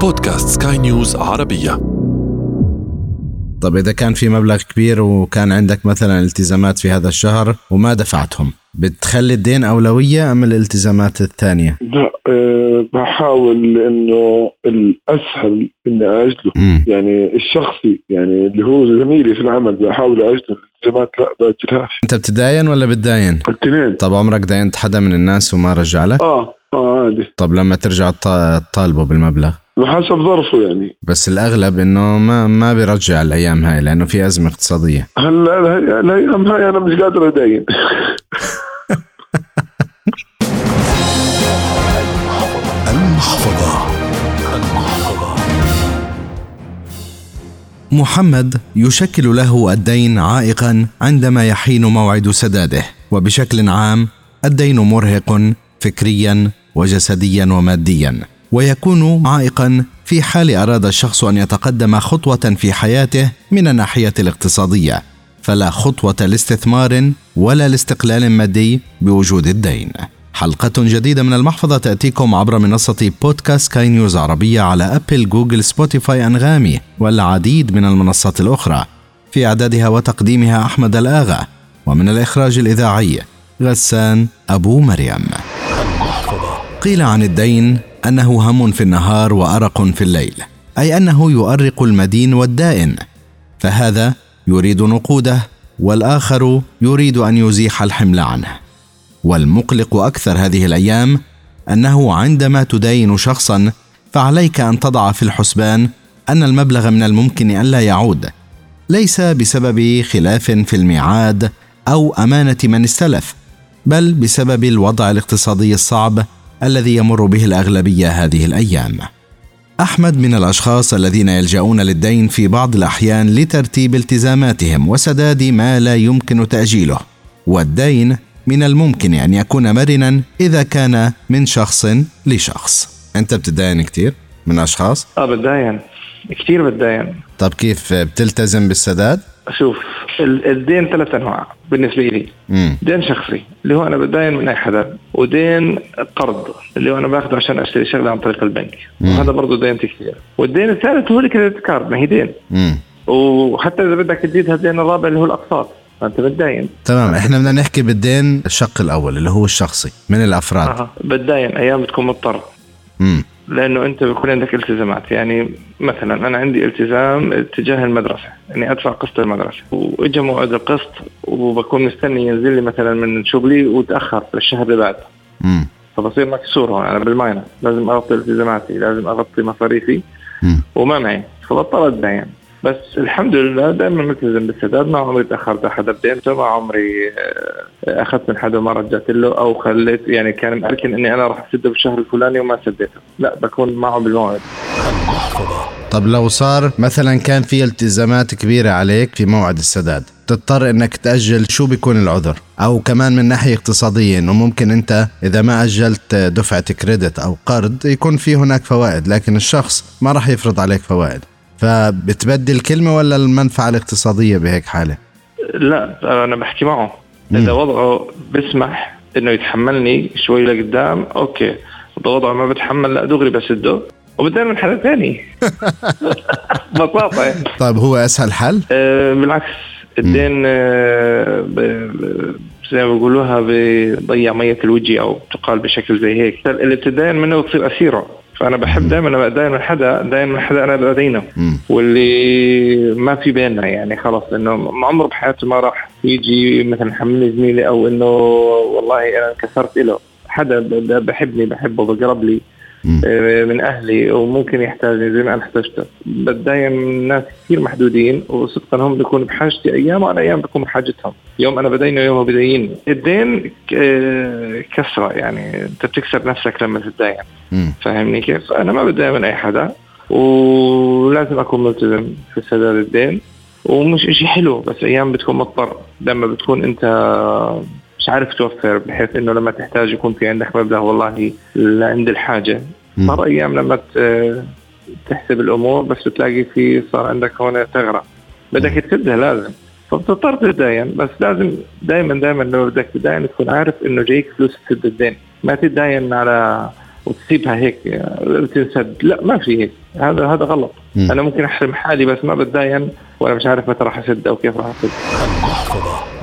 بودكاست سكاي نيوز عربية طب إذا كان في مبلغ كبير وكان عندك مثلا التزامات في هذا الشهر وما دفعتهم بتخلي الدين أولوية أم الالتزامات الثانية؟ لا أه بحاول إنه الأسهل إني أجله مم. يعني الشخصي يعني اللي هو زميلي في العمل بحاول أجله الالتزامات لا باجلهاش أنت بتداين ولا بتداين؟ الاثنين طب عمرك داينت حدا من الناس وما رجع لك؟ آه آه عادي طب لما ترجع تط- تطالبه بالمبلغ بحسب ظرفه يعني. بس الأغلب إنه ما ما بيرجع الأيام هاي لأنه في أزمة اقتصادية. هلا الأيام هاي أنا مش قادر ادين المحفظة. محمد يشكل له الدين عائقا عندما يحين موعد سداده وبشكل عام الدين مرهق فكريا وجسديا وماديا. ويكون عائقا في حال أراد الشخص أن يتقدم خطوة في حياته من الناحية الاقتصادية فلا خطوة لاستثمار ولا لاستقلال مادي بوجود الدين. حلقة جديدة من المحفظة تأتيكم عبر منصة بودكاست سكاي نيوز عربية على أبل جوجل سبوتيفاي أنغامي والعديد من المنصات الأخرى. في إعدادها وتقديمها أحمد الآغا ومن الإخراج الإذاعي غسان أبو مريم. قيل عن الدين أنه هم في النهار وأرق في الليل أي أنه يؤرق المدين والدائن فهذا يريد نقوده والآخر يريد أن يزيح الحمل عنه. والمقلق أكثر هذه الأيام أنه عندما تداين شخصا فعليك أن تضع في الحسبان أن المبلغ من الممكن الا يعود. ليس بسبب خلاف في الميعاد أو أمانة من استلف بل بسبب الوضع الاقتصادي الصعب الذي يمر به الأغلبية هذه الأيام. أحمد من الأشخاص الذين يلجؤون للدين في بعض الأحيان لترتيب التزاماتهم وسداد ما لا يمكن تأجيله. والدين من الممكن أن يكون مرنا إذا كان من شخص لشخص. أنت بتداين كتير من أشخاص؟ آه بتداين. كثير بتداين. طب كيف بتلتزم بالسداد؟ شوف ال- الدين ثلاث أنواع بالنسبة لي. امم دين شخصي اللي هو أنا بتداين من أي حدا ودين قرض اللي هو أنا باخده عشان أشتري شغلة عن طريق البنك. وهذا برضه دين كثير والدين الثالث هو الكريدت كارد ما هي دين. امم وحتى إذا بدك تزيد الدين الرابع اللي هو الأقساط فأنت بتداين. تمام إحنا بدنا نحكي بالدين الشق الأول اللي هو الشخصي من الأفراد. أها بتداين أيام بتكون مضطر امم لأنه أنت بيكون عندك التزامات. يعني مثلا أنا عندي التزام تجاه المدرسة. اني أدفع قسط المدرسة. واجى موعد القسط وبكون مستني ينزل لي مثلا من شغلي وتأخر للشهر اللي بعده. فبصير مكسور هون. أنا بالماينس لازم أغطي التزاماتي. لازم أغطي مصاريفي. وما معي. فبضطر اتدين بس الحمد لله دائما ملتزم بالسداد ما عمري تأخرت على حدا بدينته ما عمري آه، أخذت من حدا وما رجعت له أو خليت يعني كان مأركن إني أنا راح أسده بالشهر الفلاني وما سديته. لا بكون معه بالموعد. طب لو صار مثلا كان في التزامات كبيرة عليك في موعد السداد تضطر إنك تأجل شو بيكون العذر؟ أو كمان من ناحية اقتصادية إنه ممكن أنت إذا ما أجلت دفعة كريدت أو قرض يكون في هناك فوائد لكن الشخص ما راح يفرض عليك فوائد. فبتبدي الكلمة ولا المنفعة الاقتصادية بهيك حالة؟ لا أنا بحكي معه. إذا وضعه بسمح إنه يتحملني شوي لقدام أوكي. إذا وضعه ما بتحمل لا دغري بسده وبدال من حدا ثاني ببساطة يعني. طيب هو أسهل حل؟ أه بالعكس. الدين ب- ب- زي ما بيقولوها بيضيع مية الوجه أو تقال بشكل زي هيك. اللي بتدين منه بتصير أسيرة. فأنا بحب دائما دائما حدا دائما حدا أنا مم. واللي ما في بيننا يعني خلص إنه ما عمره بحياته ما راح يجي مثلا حملني زميلي أو إنه والله أنا انكسرت له حدا بحبني بحبه بقرب لي. من أهلي وممكن يحتاجني زي ما أنا احتجته. بتضايق من ناس كثير محدودين وصدقا هم بيكونوا بحاجتي أيام وأنا أيام بكون بحاجتهم. يوم أنا بدينه يوم هو بديني. الدين آه، كسرة يعني. أنت بتكسر نفسك لما تتدين. مم. فاهمني كيف؟ أنا ما بتضايق من أي حدا ولازم أكون ملتزم في سداد الدين. ومش إشي حلو بس أيام بتكون مضطر. لما بتكون أنت مش عارف توفر بحيث إنه لما تحتاج يكون في عندك مبلغ والله لعند الحاجة. صار أيام لما تحسب الأمور بس بتلاقي في صار عندك هون ثغرة. بدك تسدها لازم. فبتضطر تتداين بس لازم دائما دائما لما بدك تتداين تكون عارف إنه جايك فلوس تسد الدين. ما تتداين على وتسيبها هيك تنسد لا ما في هيك. هذا هذا غلط. مم. أنا ممكن أحرم حالي بس ما بتداين. وأنا مش عارف متى راح أسد أو كيف راح أسد.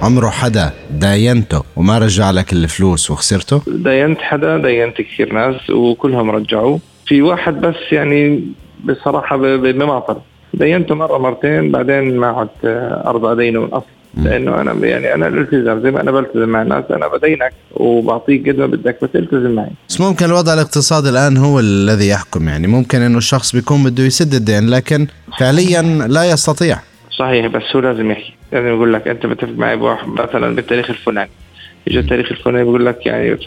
عمره حدا داينته وما رجع لك الفلوس وخسرته؟ داينت حدا داينت كثير ناس وكلهم رجعوا. في واحد بس يعني بصراحة بمعطل دينته مرة مرتين بعدين ما عدت آه، أرضى أدينه من أصل. لأنه أنا يعني أنا الالتزام زي ما أنا بلتزم مع الناس أنا بدينك وبعطيك قد ما بدك بس التزم معي. بس ممكن الوضع الاقتصادي الآن هو الذي يحكم يعني ممكن إنه الشخص بيكون بده يسد الدين لكن فعليا لا يستطيع. صحيح بس هو لازم يحكي. لازم يقول لك أنت متفق معي مثلا بالتاريخ الفلاني. يجي التاريخ الفلاني بيقول لك يعني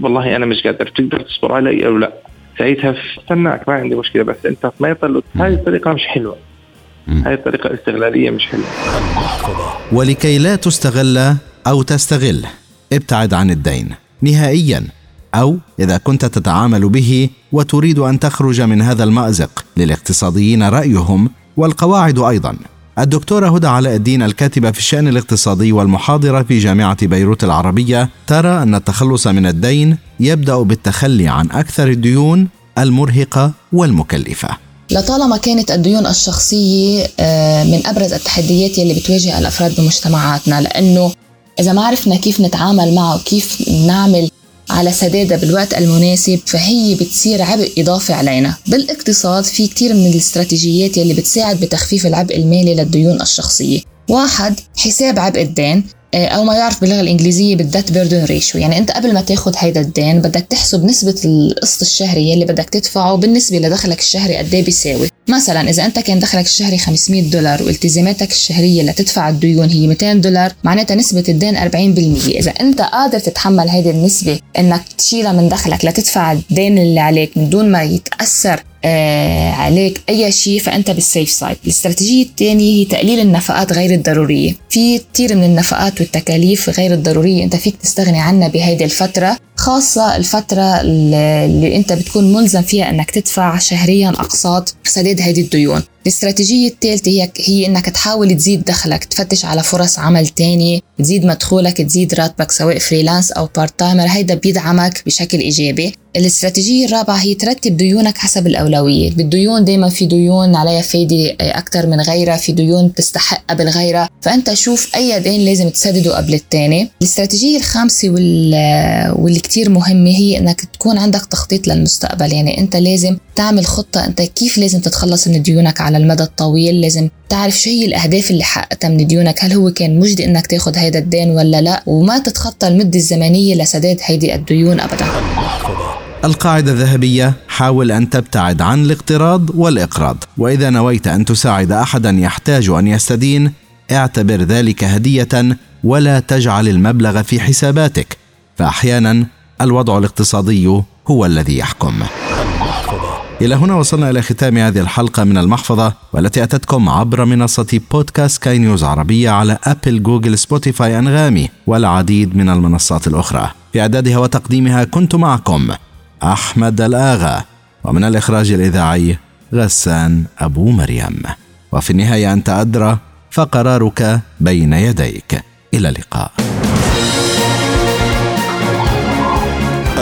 والله أنا مش قادر تقدر تصبر علي أو لا؟ ساعتها استناك ما عندي مشكلة بس أنت ما يطلع هاي الطريقة مش حلوة. هاي الطريقة استغلالية مش حلوة. ولكي لا تستغل أو تستغل ابتعد عن الدين. نهائيا أو إذا كنت تتعامل به وتريد أن تخرج من هذا المأزق. للاقتصاديين رأيهم والقواعد أيضا. الدكتورة هدى علاء الدين الكاتبة في الشأن الاقتصادي والمحاضرة في جامعة بيروت العربية. ترى أن التخلص من الدين يبدأ بالتخلي عن أكثر الديون المرهقة والمكلفة. لطالما كانت الديون الشخصية آه، من أبرز التحديات يلي بتواجه الأفراد بمجتمعاتنا لأنه إذا ما عرفنا كيف نتعامل معه وكيف نعمل على سدادها بالوقت المناسب فهي بتصير عبء إضافي علينا. بالاقتصاد في كتير من الاستراتيجيات يلي بتساعد بتخفيف العبء المالي للديون الشخصية. واحد حساب عبء الدين. أو ما يعرف باللغة الإنجليزية بال debt burden ratio. يعني أنت قبل ما تاخذ هيدا الدين بدك تحسب نسبة القسط الشهري يلي بدك تدفعه بالنسبة لدخلك الشهري قد إيه بيساوي. مثلا إذا أنت كان دخلك الشهري 500 دولار والتزاماتك الشهرية لتدفع الديون هي 200 دولار معناتها نسبة الدين 40% إذا أنت قادر تتحمل هيدي النسبة إنك تشيلها من دخلك لتدفع الدين اللي عليك من دون ما يتأثر آه عليك أي شيء فأنت بال safe side الاستراتيجية الثانية هي تقليل النفقات غير الضرورية. في كثير من النفقات والتكاليف غير الضرورية. أنت فيك تستغني عنها بهيدي الفترة. خاصة الفترة اللي انت بتكون ملزم فيها انك تدفع شهريا أقساط سداد هيدي الديون. الاستراتيجية الثالثة هي, هي انك تحاول تزيد دخلك تفتش على فرص عمل تاني تزيد مدخولك تزيد راتبك سواء freelance أو part timer هيدا بيدعمك بشكل إيجابي. الاستراتيجية الرابعة هي ترتب ديونك حسب الأولوية. بالديون دايما في ديون عليها فايدة أكثر من غيرها في ديون تستحق قبل غيرها فأنت شوف أي دين لازم تسدده قبل الثاني الاستراتيجية الخامسة وال... واللي كتير مهمة هي أنك تكون عندك تخطيط للمستقبل. يعني أنت لازم تعمل خطة أنت كيف لازم تتخلص من ديونك على المدى الطويل. لازم تعرف شو هي الأهداف اللي حققتها من ديونك. هل هو كان مجدي أنك تاخد هيدا الدين ولا لا؟ وما تتخطى المدة الزمنية لسداد هيدي الديون أبدا. القاعدة الذهبية حاول أن تبتعد عن الاقتراض والإقراض. وإذا نويت أن تساعد أحدا يحتاج أن يستدين اعتبر ذلك هدية ولا تجعل المبلغ في حساباتك. فأحيانا الوضع الاقتصادي هو الذي يحكم. إلى هنا وصلنا إلى ختام هذه الحلقة من المحفظة والتي أتتكم عبر منصة بودكاست سكاي نيوز عربية على أبل جوجل سبوتيفاي أنغامي والعديد من المنصات الأخرى. في إعدادها وتقديمها كنت معكم أحمد الآغا ومن الإخراج الإذاعي غسان أبو مريم. وفي النهاية أنت أدرى فقرارك بين يديك. إلى اللقاء.